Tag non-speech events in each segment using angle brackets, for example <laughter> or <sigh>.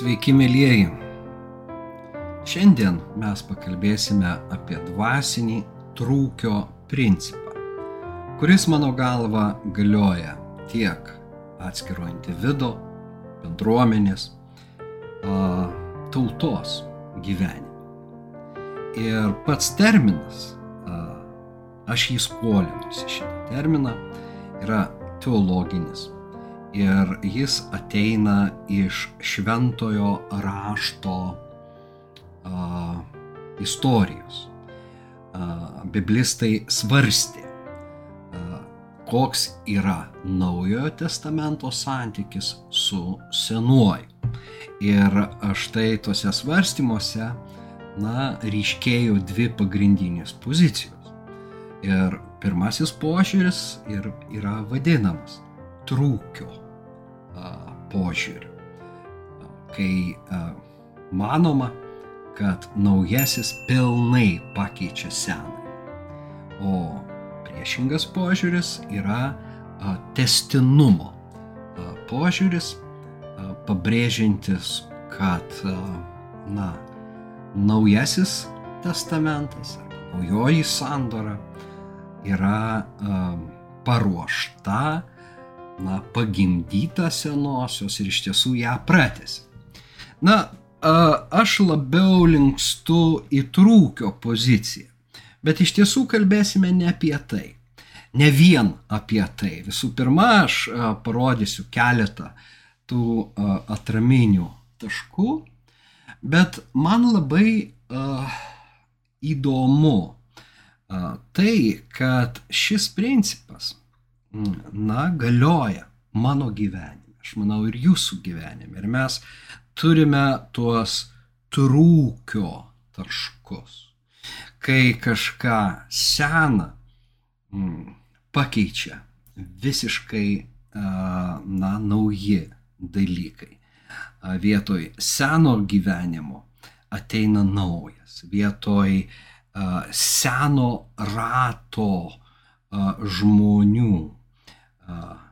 Sveiki, mėlyjeji. Šiandien mes pakalbėsime apie dvasinį trūkio principą, kuris mano galva galioja tiek atskiro individo, bendruomenės, tautos gyvenime. Ir pats terminas, aš jį skolinusi šitą terminą, yra teologinis ir jis ateina iš šventojo rašto a, istorijos. A, biblistai svarstė, a, koks yra naujojo testamento santykis su senuoju. Ir štai tuose svarstymuose, na, ryškėjo dvi pagrindinės pozicijos. Ir pirmasis požiūris ir yra vadinamas trūkio požiūriu, kai manoma, kad naujasis pilnai pakeičia seną. O priešingas požiūris yra testinumo požiūris, pabrėžintis, kad na, naujasis testamentas arba naujoji sandora yra paruošta na, pagimdyta senosios ir iš tiesų ją pratęs. Na, aš labiau linkstu į trūkio poziciją, bet iš tiesų kalbėsime ne apie tai. Ne vien apie tai. Visų pirma, aš parodysiu keletą tų atraminių taškų, bet man labai įdomu tai, kad šis principas na, galioja mano gyvenime, aš manau ir jūsų gyvenime. Ir mes turime tuos trūkio taškus, kai kažką seną mm, pakeičia visiškai na, nauji dalykai. Vietoj seno gyvenimo ateina naujas, vietoj seno rato žmonių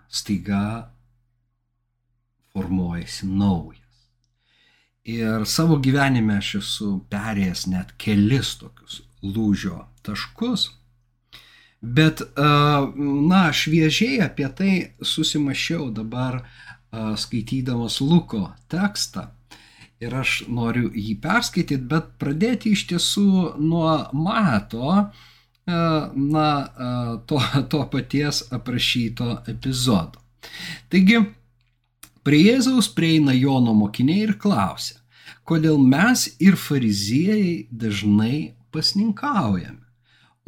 staiga formuojasi naujas. Ir savo gyvenime aš esu perėjęs net kelis tokius lūžio taškus, bet, na, šviežiai apie tai susimašiau dabar skaitydamas Luko tekstą. Ir aš noriu jį perskaityti, bet pradėti iš tiesų nuo mato, na, to, <laughs> to paties aprašyto epizodo. Taigi, prie Jėzaus prieina Jono mokiniai ir klausia, kodėl mes ir fariziejai dažnai pasninkaujame,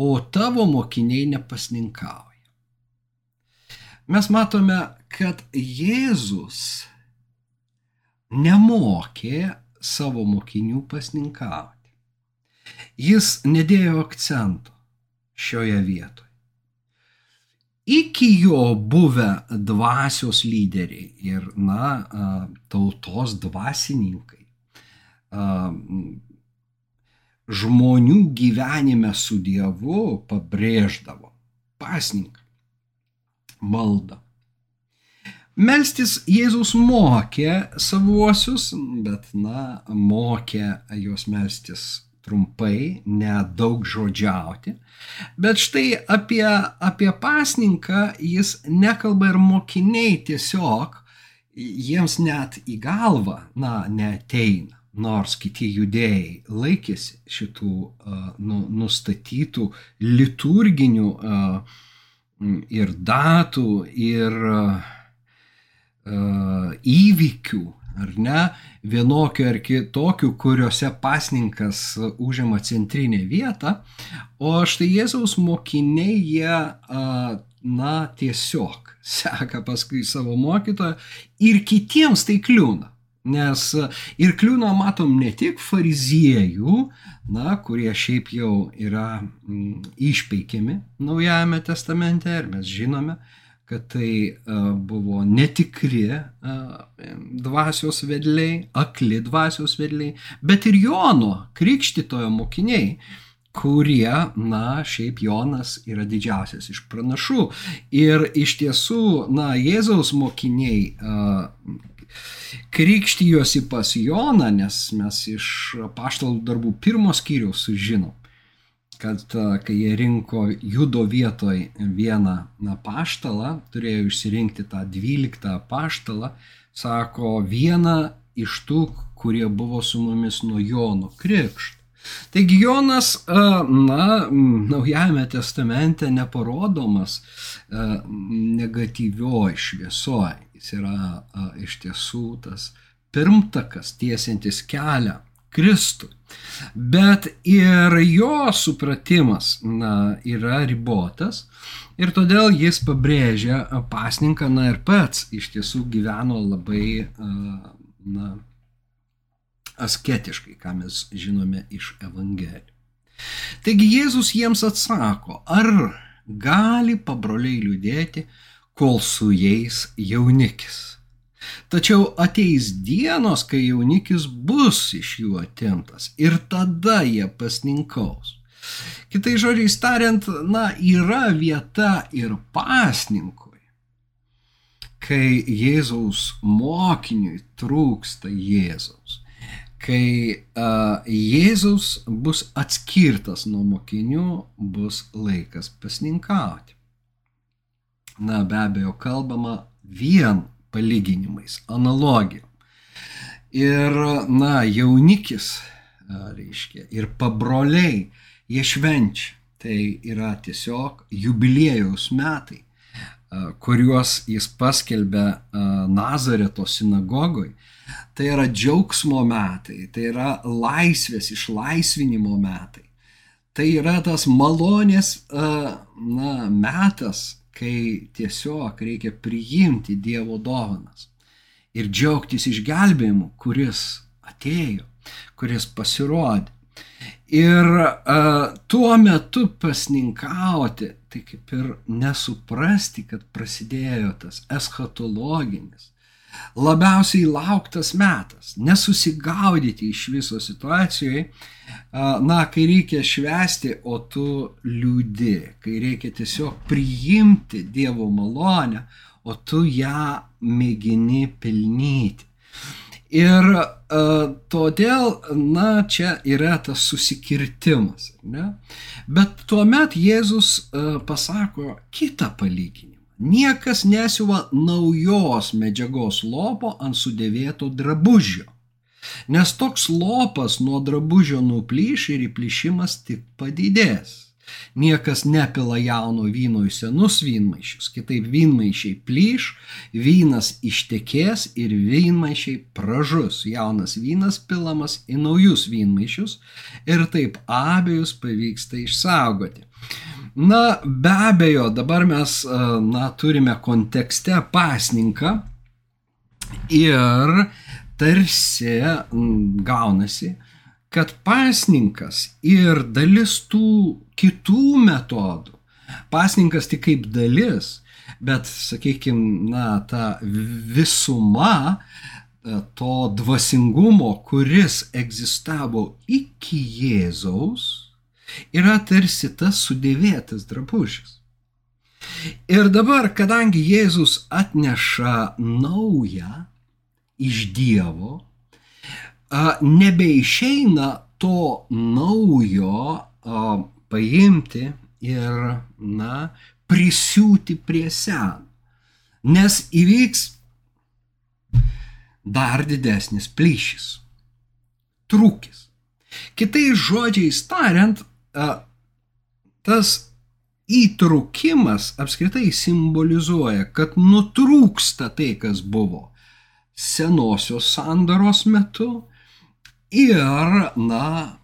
o tavo mokiniai nepasninkauja. Mes matome, kad Jėzus nemokė savo mokinių pasninkauti. Jis nedėjo akcento šioje vietoje. Iki jo buvę dvasios lyderiai ir, na, tautos dvasininkai žmonių gyvenime su Dievu pabrėždavo pasninką, maldą. Melstis Jėzus mokė savuosius, bet, na, mokė juos melstis trumpai, nedaug žodžiauti. Bet štai apie, apie pasninką jis nekalba ir mokiniai tiesiog, jiems net į galvą, na, neteina. Nors kiti judėjai laikėsi šitų uh, nu, nustatytų liturginių uh, ir datų, ir uh, įvykių, ar ne, vienokiu ar kitokiu, kuriuose pasninkas užima centrinę vietą, o štai Jėzaus mokiniai jie, na, tiesiog seka paskui savo mokytoją ir kitiems tai kliūna. Nes ir kliūna matom ne tik fariziejų, na, kurie šiaip jau yra mm, išpeikiami Naujajame testamente ir mes žinome, kad tai buvo netikri dvasios vedliai, akli dvasios vedliai, bet ir Jono krikštitojo mokiniai, kurie, na, šiaip Jonas yra didžiausias iš pranašų. Ir iš tiesų, na, Jėzaus mokiniai krikštijosi pas Joną, nes mes iš paštalų darbų pirmos skyriaus sužinom, kad kai jie rinko judo vietoj vieną na, paštalą, turėjo išsirinkti tą dvyliktą paštalą, sako, vieną iš tų, kurie buvo su mumis nuo Jono krikšto. Taigi Jonas, na, Naujajame testamente neparodomas negatyvioj šviesoj. Jis yra iš tiesų tas pirmtakas tiesintis kelią Kristui. Bet ir jo supratimas na, yra ribotas ir todėl jis pabrėžia pasninką, na ir pats iš tiesų gyveno labai na, asketiškai, ką mes žinome iš Evangelijų. Taigi Jėzus jiems atsako, ar gali pabroliai liūdėti, kol su jais jaunikis. Tačiau ateis dienos, kai jaunikis bus iš jų atimtas ir tada jie pasninkaus. Kitai žodžiai tariant, na, yra vieta ir pasninkui, kai Jėzaus mokiniui trūksta Jėzaus kai uh, Jėzus bus atskirtas nuo mokinių, bus laikas pasninkauti. Na, be abejo, kalbama vien palyginimais, analogijom. Ir, na, jaunikis, reiškia, ir pabroliai, jie švenčia. Tai yra tiesiog jubiliejaus metai, kuriuos jis paskelbė Nazareto sinagogoje tai yra džiaugsmo metai, tai yra laisvės, išlaisvinimo metai. Tai yra tas malonės na, metas, kai tiesiog reikia priimti Dievo dovanas ir džiaugtis išgelbėjimu, kuris atėjo, kuris pasirodė. Ir uh, tuo metu pasninkauti, tai kaip ir nesuprasti, kad prasidėjo tas eschatologinis labiausiai lauktas metas, nesusigaudyti iš viso situacijoje, na, kai reikia švesti, o tu liūdi, kai reikia tiesiog priimti Dievo malonę, o tu ją mėgini pelnyti. Ir uh, todėl, na, čia yra tas susikirtimas. Ne? Bet tuomet Jėzus uh, pasako kitą palyginimą. Niekas nesiuva naujos medžiagos lopo ant sudėvėto drabužio, nes toks lopas nuo drabužio nuplyš ir įplyšimas tik padidės. Niekas nepila jauno vyno į senus vynmaišius, kitaip vynmaišiai plyš, vynas ištekės ir vynmaišiai pražus, jaunas vynas pilamas į naujus vynmaišius ir taip abiejus pavyksta išsaugoti. Na, be abejo, dabar mes na, turime kontekste pasninką ir tarsi gaunasi, kad pasninkas ir dalis tų kitų metodų, pasninkas tik kaip dalis, bet, sakykime, na, ta visuma to dvasingumo, kuris egzistavo iki Jėzaus, yra tarsi tas sudėvėtas drabužis. Ir dabar, kadangi Jėzus atneša naują iš Dievo, nebeišeina to naujo paimti ir, na, prisiūti prie seno, nes įvyks dar didesnis plyšys, trūkis. Kitais žodžiais tariant, tas įtrukimas apskritai simbolizuoja, kad nutrūksta tai, kas buvo senosios sandaros metu ir, na,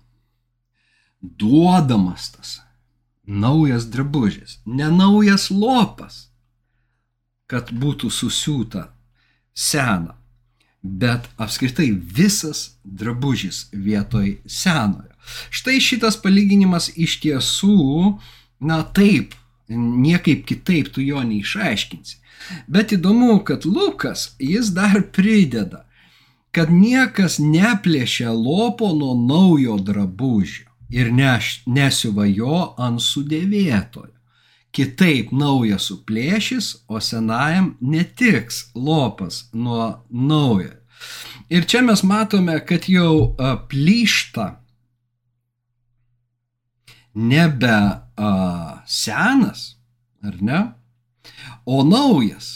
duodamas tas naujas drabužis, ne naujas lopas, kad būtų susiūta sena, bet apskritai visas drabužis vietoj senojo. Štai šitas palyginimas iš tiesų, na taip, niekaip kitaip tu jo neišaiškinsi. Bet įdomu, kad Lukas jis dar prideda, kad niekas neplėšia lopo nuo naujo drabužio ir neš, nesiuva jo ant sudėvėtojo. kitaip naują suplėšys, o senajam netiks lopas nuo naujo. Ir čia mes matome, kad jau plyšta nebe a, senas, ar ne, o naujas.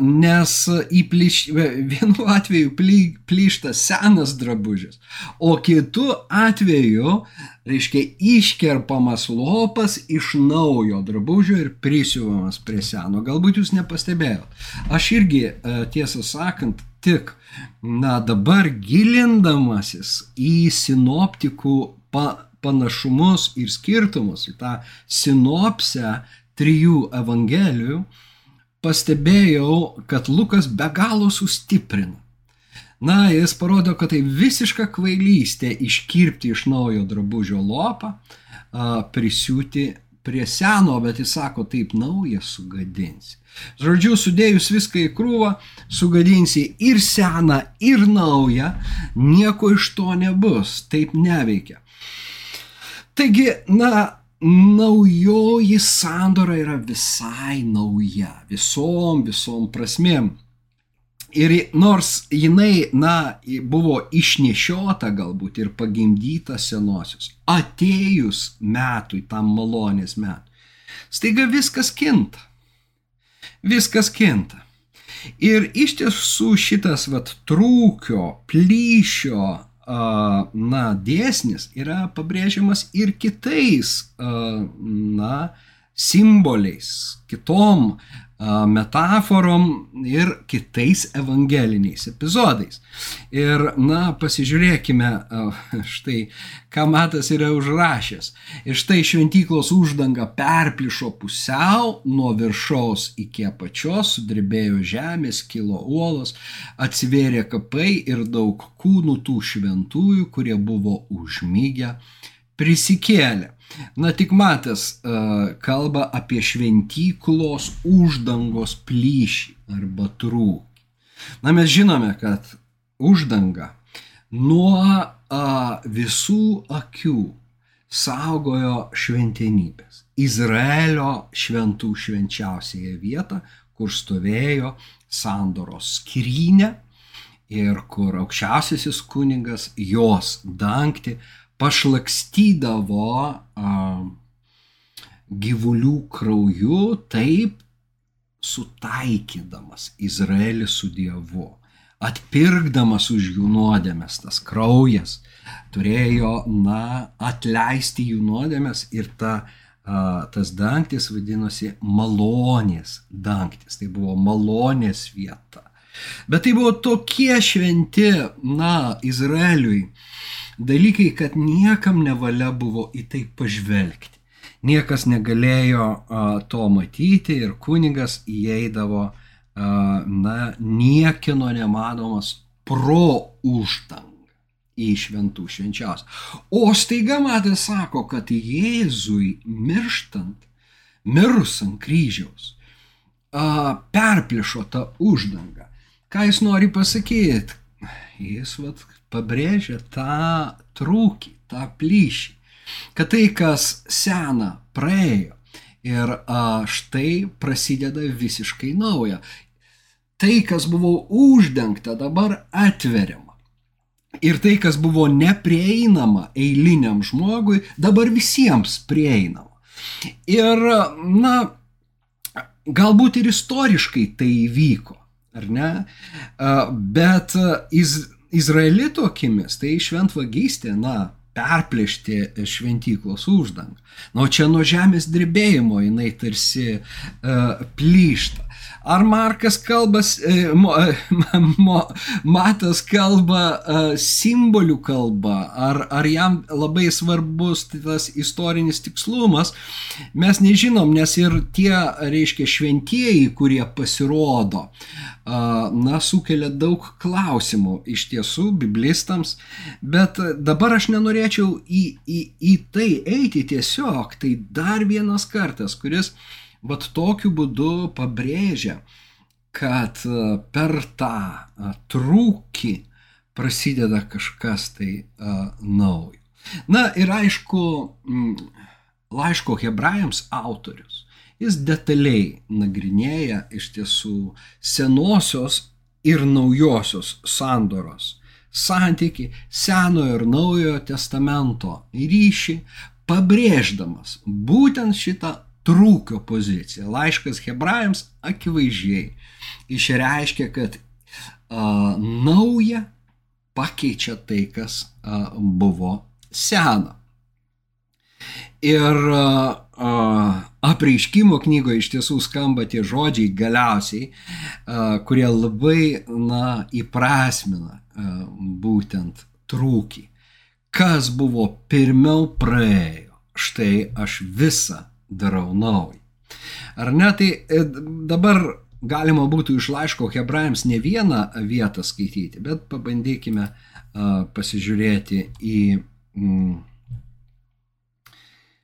Nes į plyš, vienu atveju ply, plyšta senas drabužis, o kitu atveju, reiškia, iškerpamas lopas iš naujo drabužio ir prisiuvamas prie seno. Galbūt jūs nepastebėjot. Aš irgi, tiesą sakant, tik, na dabar gilindamasis į sinoptikų pa, panašumus ir skirtumus, į tą sinopsę trijų evangelijų, pastebėjau, kad Lukas be galo sustiprina. Na, jis parodo, kad tai visiška kvailystė iškirpti iš naujo drabužio lopą, prisiūti prie seno, bet jis sako, taip naują sugadinsi. Žodžiu, sudėjus viską į krūvą, sugadinsi ir seną, ir naują, nieko iš to nebus, taip neveikia. Taigi, na, naujoji sandora yra visai nauja, visom, visom prasmėm. Ir nors jinai, na, buvo išnešiota galbūt ir pagimdyta senosios, atėjus metui, tam malonės metui, staiga viskas kinta. Viskas kinta. Ir iš tiesų šitas vat trūkio, plyšio, na, dėsnis yra pabrėžiamas ir kitais, na, simboliais, kitom metaforom ir kitais evangeliniais epizodais. Ir, na, pasižiūrėkime, štai, ką Matas yra užrašęs. Ir štai šventyklos uždanga perplišo pusiau, nuo viršaus iki apačios, sudrebėjo žemės, kilo uolos, atsivėrė kapai ir daug kūnų tų šventųjų, kurie buvo užmygę, prisikėlė. Na tik Matas uh, kalba apie šventyklos uždangos plyšį arba trūkį. Na mes žinome, kad uždanga nuo uh, visų akių saugojo šventenybės. Izraelio šventų švenčiausiąją vietą, kur stovėjo sandoros skrynė ir kur aukščiausiasis kuningas jos dangti pašlakstydavo a, gyvulių krauju, taip sutaikydamas Izraelį su Dievu, atpirkdamas už jų nuodėmės, tas kraujas turėjo, na, atleisti jų nuodėmės ir ta, a, tas dangtis vadinosi malonės dangtis, tai buvo malonės vieta. Bet tai buvo tokie šventi, na, Izraeliui, dalykai, kad niekam nevalia buvo į tai pažvelgti. Niekas negalėjo a, to matyti ir kunigas įeidavo, a, na, niekino nemanomas pro uždangą į šventų švenčiausią. O staiga matė sako, kad Jėzui mirštant, mirus ant kryžiaus, a, perplišo tą uždangą. Ką jis nori pasakyti? Jis vat, pabrėžia tą trūkį, tą plyšį, kad tai, kas sena, praėjo ir a, štai prasideda visiškai nauja. Tai, kas buvo uždengta, dabar atveriama. Ir tai, kas buvo neprieinama eiliniam žmogui, dabar visiems prieinama. Ir, na, galbūt ir istoriškai tai įvyko, ar ne? Bet iz, Izraelito akimis tai šventvagystė, na, perplėšti šventyklos uždangą. Na, o čia nuo žemės drebėjimo jinai tarsi uh, plyšta. Ar Markas kalbas, e, mo, e, mo, Matas kalba e, simbolių kalba, ar, ar jam labai svarbus tas istorinis tikslumas, mes nežinom, nes ir tie, reiškia, šventieji, kurie pasirodo, na, sukelia daug klausimų iš tiesų biblistams, bet dabar aš nenorėčiau į, į, į tai eiti tiesiog, tai dar vienas kartas, kuris Vat tokiu būdu pabrėžia, kad e, per tą e, trūkį prasideda kažkas tai uh, naujo. Na ir aišku, laiško hebrajams autorius. Jis detaliai nagrinėja iš tiesų senosios ir naujosios sandoros santyki senojo ir naujojo testamento ryšį, pabrėždamas būtent šitą trūkio poziciją. Laiškas hebrajams akivaizdžiai išreiškia, kad a, nauja pakeičia tai, kas a, buvo sena. Ir apreiškimo knygoje iš tiesų skamba tie žodžiai galiausiai, kurie labai na, įprasmina būtent trūkį. Kas buvo pirmiau praėjo, štai aš visą darau naują. Ar ne, tai e, dabar galima būtų iš laiško hebrajams ne vieną vietą skaityti, bet pabandykime pasižiūrėti į mm,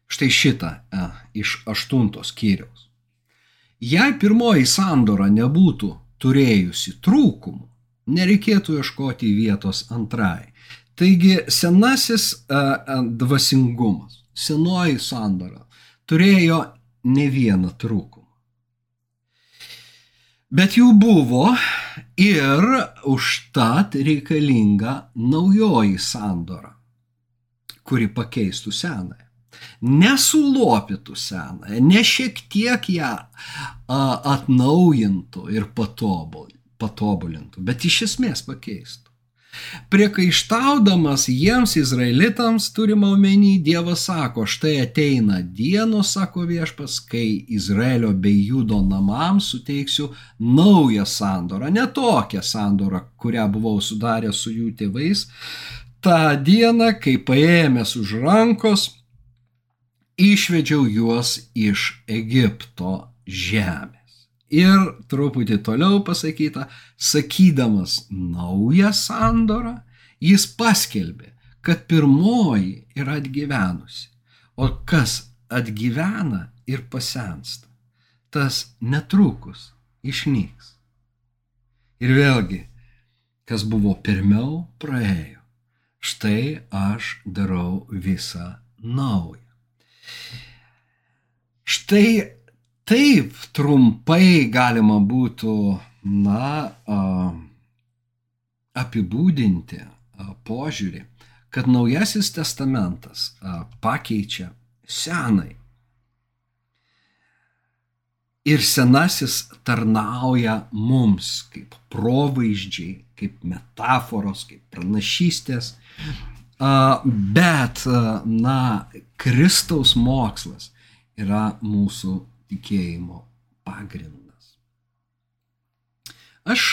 Štai šitą e, iš aštuntos skyriaus. Jei pirmoji sandora nebūtų turėjusi trūkumų, nereikėtų ieškoti vietos antrai. Taigi senasis e, dvasingumas, senoji sandora turėjo ne vieną trūkumą. Bet jų buvo ir užtat reikalinga naujoji sandora, kuri pakeistų senąją nesulopytų senąją, ne šiek tiek ją a, atnaujintų ir patobulintų, bet iš esmės pakeistų. Priekaištaudamas jiems izraelitams turima omeny, Dievas sako, štai ateina dienos, sako viešpas, kai Izraelio bei Judo namams suteiksiu naują sandorą, ne tokią sandorą, kurią buvau sudaręs su jų tėvais, tą dieną, kai paėmęs už rankos, išvedžiau juos iš Egipto žemės. Ir truputį toliau pasakyta, sakydamas naują sandorą, jis paskelbė, kad pirmoji yra atgyvenusi, o kas atgyvena ir pasensta, tas netrukus išnyks. Ir vėlgi, kas buvo pirmiau, praėjo. Štai aš darau visą naują. Štai taip trumpai galima būtų, na, apibūdinti požiūrį, kad Naujasis testamentas pakeičia senai. Ir senasis tarnauja mums kaip provaizdžiai, kaip metaforos, kaip pranašystės, Bet, na, Kristaus mokslas yra mūsų tikėjimo pagrindas. Aš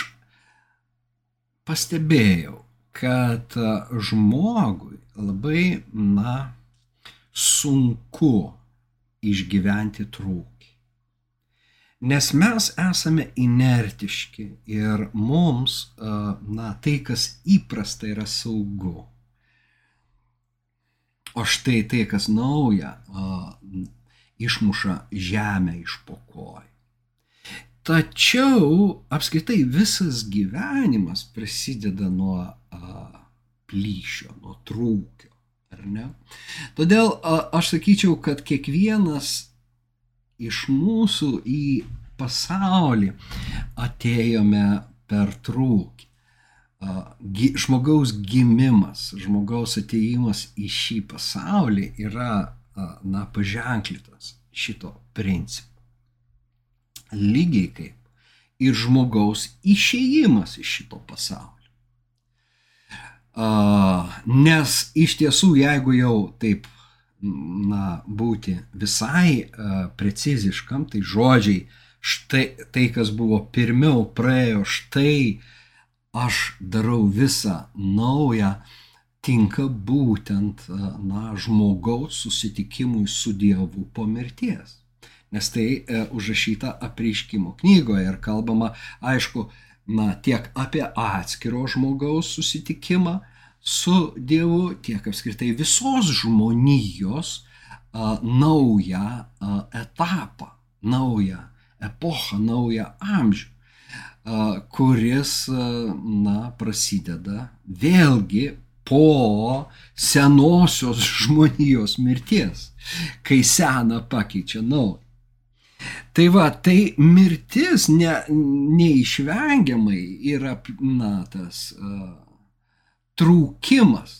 pastebėjau, kad žmogui labai, na, sunku išgyventi trūkį. Nes mes esame inertiški ir mums, na, tai, kas įprasta, yra saugu. O štai tai, kas nauja, išmuša žemę iš pokoj. Tačiau apskritai visas gyvenimas prasideda nuo a, plyšio, nuo trūkio, ar ne? Todėl a, aš sakyčiau, kad kiekvienas iš mūsų į pasaulį atėjome per trūkį žmogaus gimimas, žmogaus ateimas į šį pasaulį yra, na, paženklytas šito principo. Lygiai kaip ir žmogaus išėjimas iš šito pasaulio. Nes iš tiesų, jeigu jau taip, na, būti visai preciziškam, tai žodžiai, štai tai, kas buvo pirmiau, praėjo, štai aš darau visą naują, tinka būtent na, žmogaus susitikimui su Dievu po mirties. Nes tai e, užrašyta apreiškimo knygoje ir kalbama, aišku, na, tiek apie atskiro žmogaus susitikimą su Dievu, tiek apskritai visos žmonijos a, naują a, etapą, naują epochą, naują amžių kuris, na, prasideda vėlgi po senosios žmonijos mirties, kai seną pakeičia naują. Tai va, tai mirtis ne, neišvengiamai yra na, tas uh, trūkimas.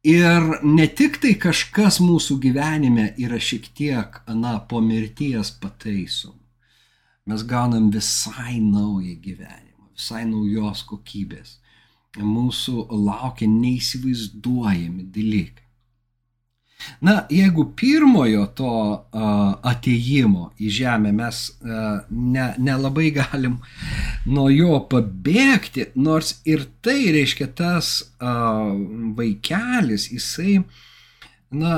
Ir ne tik tai kažkas mūsų gyvenime yra šiek tiek, na, po mirties pataisom. Mes gaunam visai naują gyvenimą, visai naujos kokybės mūsų laukia neįsivaizduojami dalykai. Na, jeigu pirmojo to uh, ateimo į žemę mes uh, nelabai ne galim nuo jo pabėgti, nors ir tai reiškia tas uh, vaikelis, jisai, na,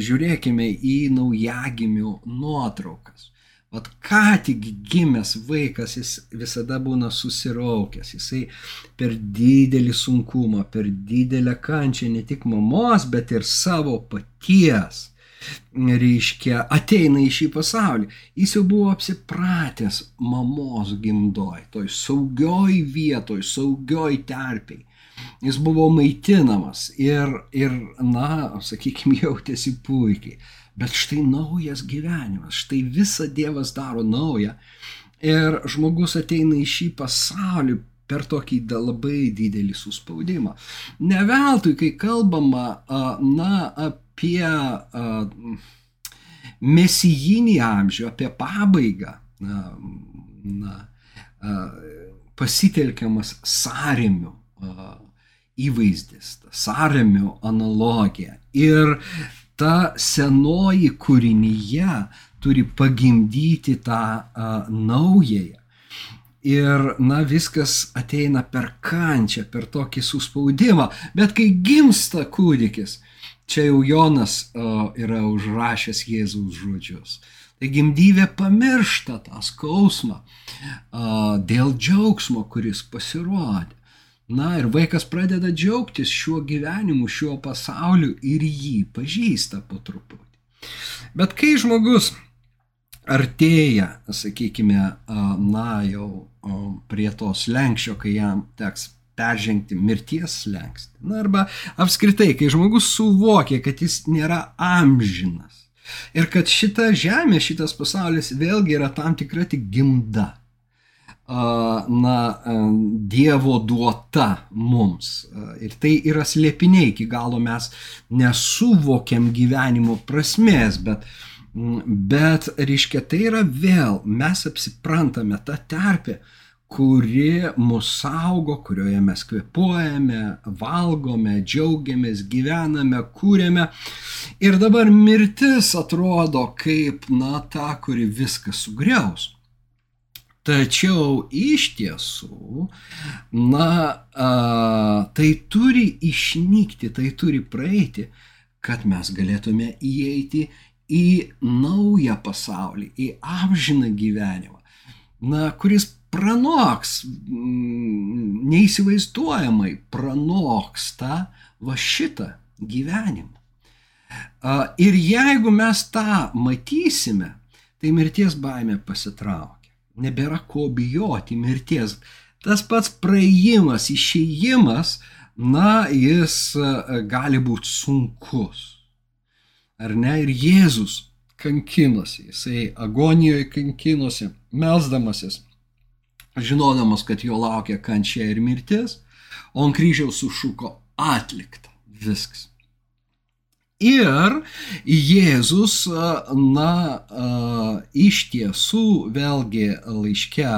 žiūrėkime į naujagimių nuotraukas. Vat ką tik gimęs vaikas, jis visada būna susiraukęs, jisai per didelį sunkumą, per didelę kančią ne tik mamos, bet ir savo paties, reiškia, ateina į šį pasaulį. Jis jau buvo apsipratęs mamos gimdoj, toj saugioj vietoj, saugioj terpiai. Jis buvo maitinamas ir, ir na, sakykime, <laughs> jautėsi puikiai. Bet štai naujas gyvenimas, štai visą Dievas daro naują. Ir žmogus ateina į šį pasaulį per tokį labai didelį suspaudimą. Ne veltui, kai kalbama na, apie mesijinį amžių, apie pabaigą, na, na, pasitelkiamas sąrėmių įvaizdis, sąrėmių analogija. Ir ta senoji kūrinyje turi pagimdyti tą a, naująją. Ir, na, viskas ateina per kančią, per tokį suspaudimą. Bet kai gimsta kūdikis, čia jau Jonas o, yra užrašęs Jėzaus žodžius. Tai gimdyvė pamiršta tą skausmą o, dėl džiaugsmo, kuris pasirodė. Na ir vaikas pradeda džiaugtis šiuo gyvenimu, šiuo pasauliu ir jį pažįsta po truputį. Bet kai žmogus artėja, sakykime, na jau prie tos lenkščio, kai jam teks peržengti mirties slengsti. Na arba apskritai, kai žmogus suvokia, kad jis nėra amžinas ir kad šita žemė, šitas pasaulis vėlgi yra tam tikra tik gimda na, Dievo duota mums. Ir tai yra slėpiniai, iki galo mes nesuvokiam gyvenimo prasmės, bet, bet reiškia, tai yra vėl, mes apsiprantame tą terpę, kuri mus saugo, kurioje mes kvepuojame, valgome, džiaugiamės, gyvename, kūrėme. Ir dabar mirtis atrodo kaip, na, ta, kuri viską sugriaus. Tačiau iš tiesų, na, a, tai turi išnykti, tai turi praeiti, kad mes galėtume įeiti į naują pasaulį, į amžiną gyvenimą, na, kuris pranoks, mm, neįsivaizduojamai pranoks tą va šitą gyvenimą. A, ir jeigu mes tą matysime, tai mirties baime pasitraukia nebėra ko bijoti mirties. Tas pats praėjimas, išėjimas, na, jis e, gali būti sunkus. Ar ne? Ir Jėzus kankinosi, jisai agonijoje kankinosi, melzdamasis, žinodamas, kad jo laukia kančia ir mirtis, o ant kryžiaus sušuko atlikta viskas. Ir Jėzus, na, iš tiesų, vėlgi laiške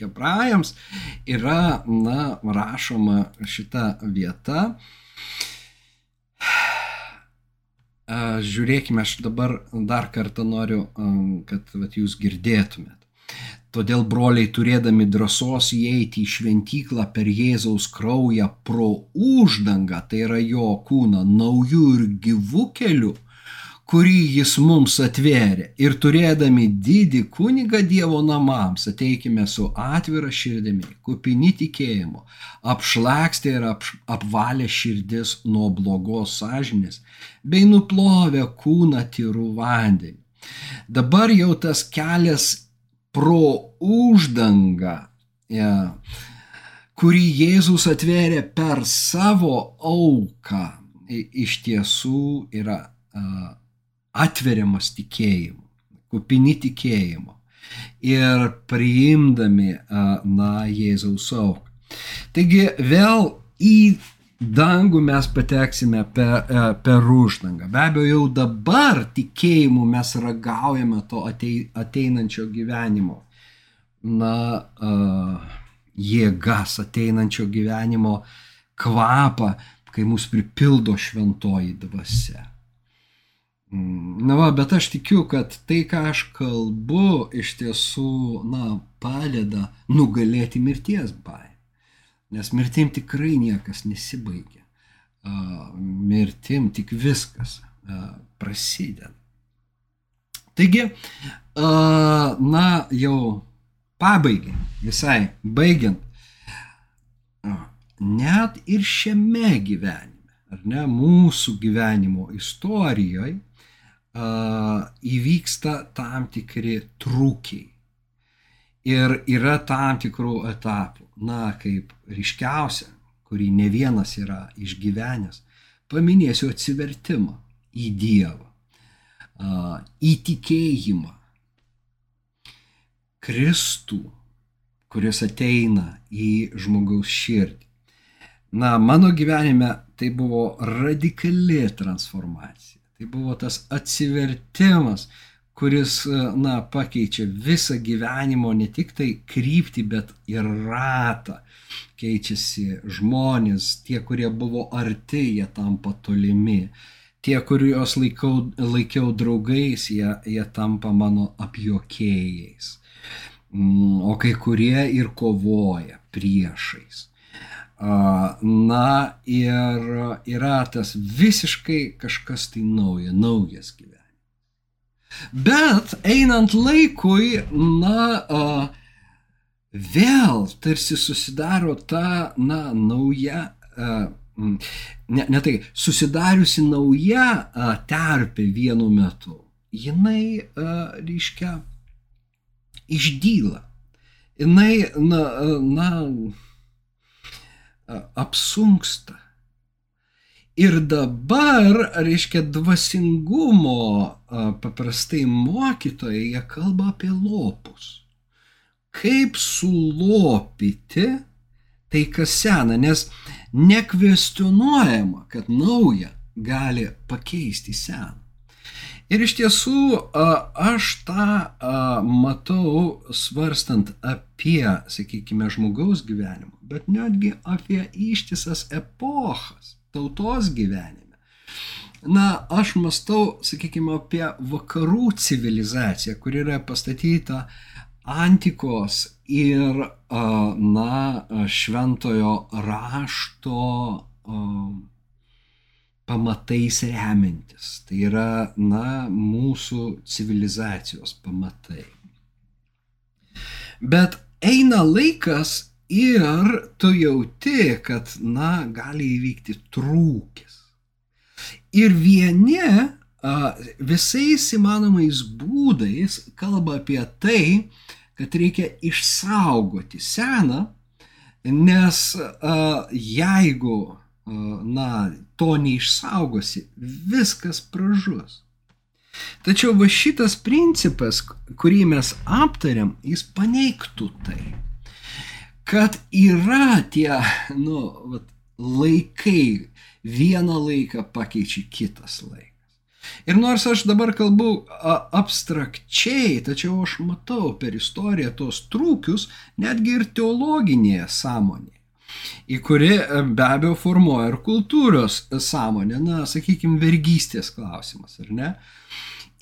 hebrajams yra, na, rašoma šita vieta. Žiūrėkime, aš dabar dar kartą noriu, kad vat, jūs girdėtumėt. Todėl broliai turėdami drąsos įeiti į šventyklą per Jėzaus kraują pro uždangą, tai yra jo kūną, naujų ir gyvų kelių, kurį jis mums atvėrė. Ir turėdami didį kunigą Dievo namams, ateikime su atvira širdimi, kupini tikėjimo, apšlakstė ir ap, apvalė širdis nuo blogos sąžinės, bei nuplovė kūną tyrų vandenį. Dabar jau tas kelias pro uždangą, kurį Jėzus atvėrė per savo auką, iš tiesų yra atveriamas tikėjimu, kupini tikėjimo ir priimdami, na, Jėzaus auką. Taigi vėl į dangų mes pateksime per, per uždangą. Be abejo, jau dabar tikėjimu mes ragaujame to ateinančio gyvenimo. Na, uh, jėgas ateinančio gyvenimo kvapą, kai mus pripildo šventoji dvasia. Mm, na va, bet aš tikiu, kad tai, ką aš kalbu, iš tiesų, na, padeda nugalėti mirties baimę. Nes mirtim tikrai niekas nesibaigia. Mirtim tik viskas prasideda. Taigi, na, jau pabaigai, visai baigiant, net ir šiame gyvenime, ar ne, mūsų gyvenimo istorijoje įvyksta tam tikri trūkiai. Ir yra tam tikrų etapų, na, kaip ryškiausia, kurį ne vienas yra išgyvenęs, paminėsiu atsivertimą į Dievą, įtikėjimą, Kristų, kuris ateina į žmogaus širdį. Na, mano gyvenime tai buvo radikali transformacija. Tai buvo tas atsivertimas, kuris, na, pakeičia visą gyvenimo ne tik tai kryptį, bet ir ratą. Keičiasi žmonės, tie, kurie buvo arti, jie tampa tolimi. Tie, kuriuos laikau, laikiau draugais, jie, jie tampa mano apjokėjais. Mm, o kai kurie ir kovoja priešais. Na ir yra tas visiškai kažkas tai nauja, naujas gyvenimas. Bet einant laikui, na, vėl tarsi susidaro ta, na, nauja, ne, ne tai, susidariusi nauja terpė vienu metu. Jinai, reiškia, išdyla. Jinai, na, na apsunksta. Ir dabar, reiškia, dvasingumo paprastai mokytojai, jie kalba apie lopus. Kaip sulopyti tai, kas sena, nes nekvestionuojama, kad nauja gali pakeisti seną. Ir iš tiesų aš tą matau svarstant apie, sakykime, žmogaus gyvenimą, bet netgi apie ištisas epochas tautos gyvenime. Na, aš mastau, sakykime, apie vakarų civilizaciją, kuri yra pastatyta antikos ir, na, šventojo rašto pamatais remiantis. Tai yra, na, mūsų civilizacijos pamatai. Bet eina laikas ir tu jauti, kad, na, gali įvykti trūkis. Ir vieni visais įmanomais būdais kalba apie tai, kad reikia išsaugoti seną, nes jeigu na, to neišsaugosi, viskas pražus. Tačiau va šitas principas, kurį mes aptariam, jis paneigtų tai, kad yra tie, nu, vat, laikai, vieną laiką pakeičia kitas laikas. Ir nors aš dabar kalbu abstrakčiai, tačiau aš matau per istoriją tos trūkius netgi ir teologinėje sąmonėje į kuri e, be abejo formuoja ir kultūros sąmonę, na, sakykime, vergystės klausimas, ar ne?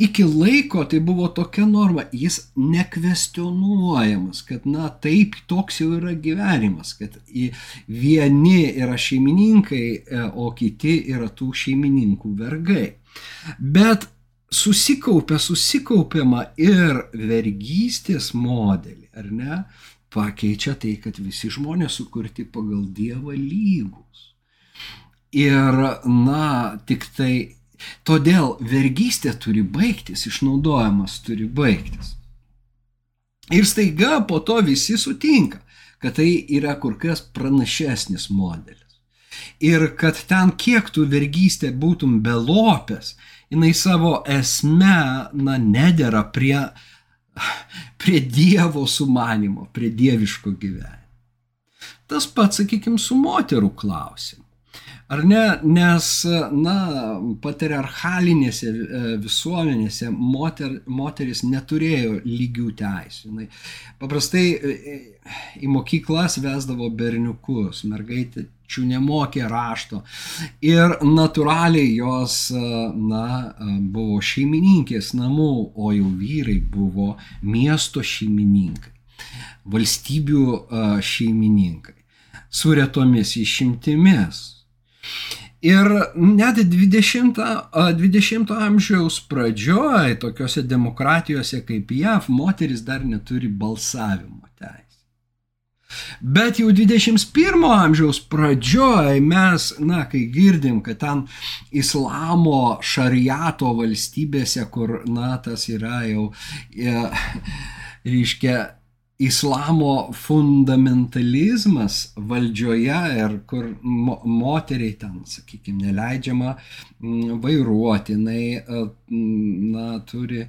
Iki laiko tai buvo tokia norma, jis nekvestionuojamas, kad, na, taip, toks jau yra gyvenimas, kad vieni yra šeimininkai, e, o kiti yra tų šeimininkų vergai. Bet susikaupia, susikaupiama ir vergystės modelį, ar ne? pakeičia tai, kad visi žmonės sukurti pagal Dievą lygus. Ir, na, tik tai todėl vergystė turi baigtis, išnaudojimas turi baigtis. Ir staiga po to visi sutinka, kad tai yra kur kas pranašesnis modelis. Ir kad ten kiek tu vergystė būtum belopės, jinai savo esme, na, nedėra prie, prie Dievo sumanimo, prie dieviško gyvenimo. Tas pats, sakykime, su moterų klausimu. Ar ne, nes, na, patriarchalinėse e, visuomenėse moter, moteris neturėjo lygių teisų. Na, paprastai e, e, į mokyklas vesdavo berniukus, mergaitėčių nemokė rašto. Ir natūraliai jos, na, buvo šeimininkės namų, o jau vyrai buvo miesto šeimininkai, valstybių šeimininkai, su retomis išimtimis Ir net 20, 20 amžiaus pradžioj, tokiuose demokratijose kaip JAV, moteris dar neturi balsavimo teisę. Bet jau 21 amžiaus pradžioj mes, na, kai girdim, kad ten islamo šariato valstybėse, kur, na, tas yra jau, ja, reiškia, islamo fundamentalizmas valdžioje ir kur mo moteriai ten, sakykime, neleidžiama mm, vairuoti, jinai, e, mm, na, turi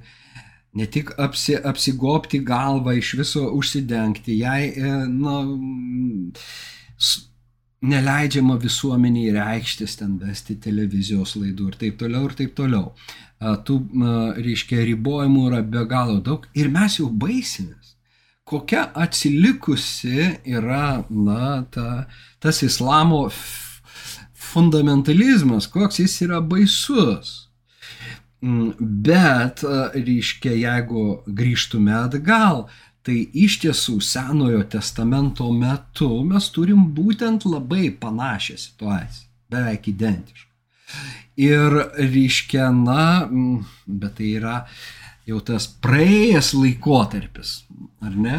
ne tik apsi, apsigopti galvą, iš viso užsidengti, jai, e, na, neleidžiama visuomeniai reikštis, ten vesti televizijos laidų ir taip toliau, ir taip toliau. Tų, reiškia, ribojimų yra be galo daug ir mes jau baisimės kokia atsilikusi yra, na, ta, tas islamo fundamentalizmas, koks jis yra baisus. Mm, bet, reiškia, jeigu grįžtume atgal, tai iš tiesų Senojo testamento metu mes turim būtent labai panašią situaciją, beveik identišką. Ir, reiškia, na, mm, bet tai yra jau tas praėjęs laikotarpis, ar ne?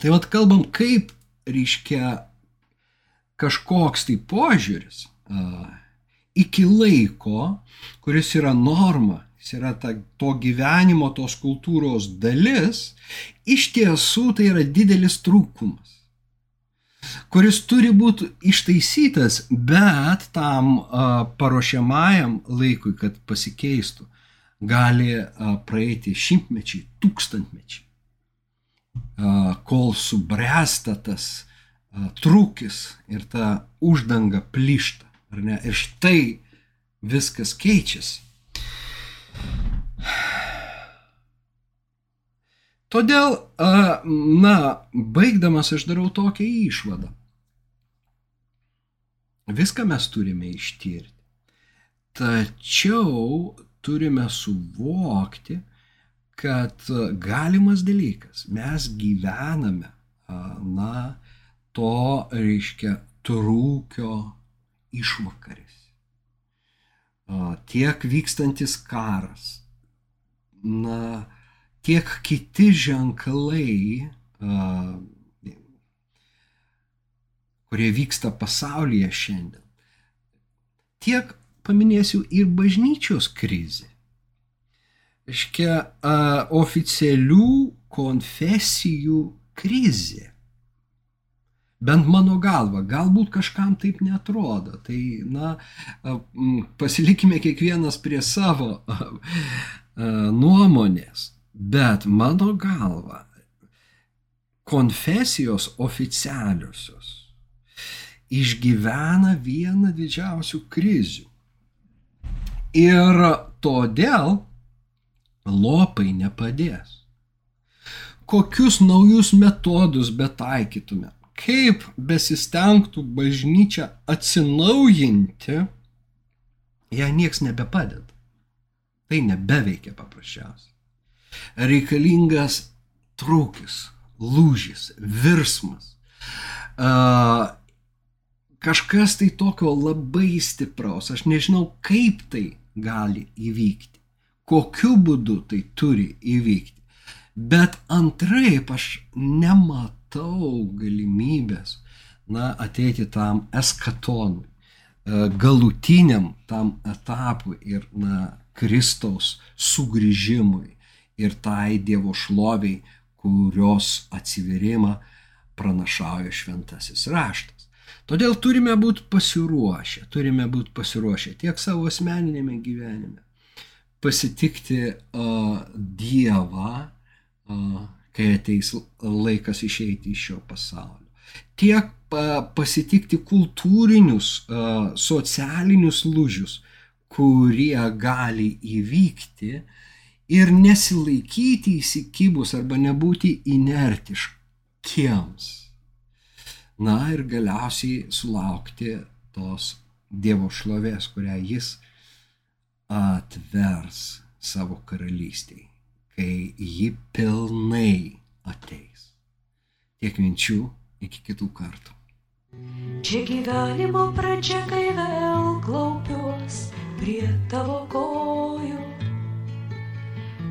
Tai vad kalbam, kaip reiškia kažkoks tai požiūris a, iki laiko, kuris yra norma, jis yra ta, to gyvenimo, tos kultūros dalis, iš tiesų tai yra didelis trūkumas kuris turi būti ištaisytas, bet tam a, paruošiamajam laikui, kad pasikeistų gali praeiti šimtmečiai, tūkstantmečiai, kol subręsta tas trūkis ir ta uždanga plyšta. Ir štai viskas keičiasi. Todėl, na, baigdamas aš darau tokią išvadą. Viską mes turime ištirti. Tačiau turime suvokti, kad galimas dalykas, mes gyvename, na, to reiškia trūkio išvakarės. Tiek vykstantis karas, na, tiek kiti ženklai, kurie vyksta pasaulyje šiandien, tiek paminėsiu ir bažnyčios krizę. Iškia, oficialių konfesijų krizė. Bent mano galva, galbūt kažkam taip netrodo. Tai, na, pasilikime kiekvienas prie savo nuomonės. Bet mano galva, konfesijos oficialiosios išgyvena vieną didžiausių krizių. Ir todėl lopai nepadės. Kokius naujus metodus betaikytume, kaip besistengtų bažnyčia atsinaujinti, jai nieks nebepadeda. Tai nebeveikia paprasčiausiai. Reikalingas trūkis, lūžis, virsmas. Uh, kažkas tai tokio labai stipraus. Aš nežinau, kaip tai gali įvykti, kokiu būdu tai turi įvykti. Bet antraip aš nematau galimybės, na, ateiti tam eskatonui, e, galutiniam tam etapui ir, na, Kristaus sugrįžimui ir tai Dievo šloviai, kurios atsiverimą pranašauja šventasis raštas. Todėl turime būti pasiruošę, turime būti pasiruošę tiek savo asmeninėme gyvenime, pasitikti uh, Dievą, uh, kai ateis laikas išeiti iš šio pasaulio, tiek uh, pasitikti kultūrinius, uh, socialinius lūžius, kurie gali įvykti ir nesilaikyti įsikibus arba nebūti inertiškiems. Na ir galiausiai sulaukti tos Dievo šlovės, kurią jis atvers savo karalystiai, kai ji pilnai ateis. Tiek minčių iki kitų kartų. Čia gyvenimo pradžia, kai vėl klaupiuos prie tavo kojų,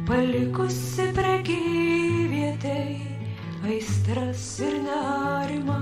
palikusi prekyvietei aistras ir nerimą,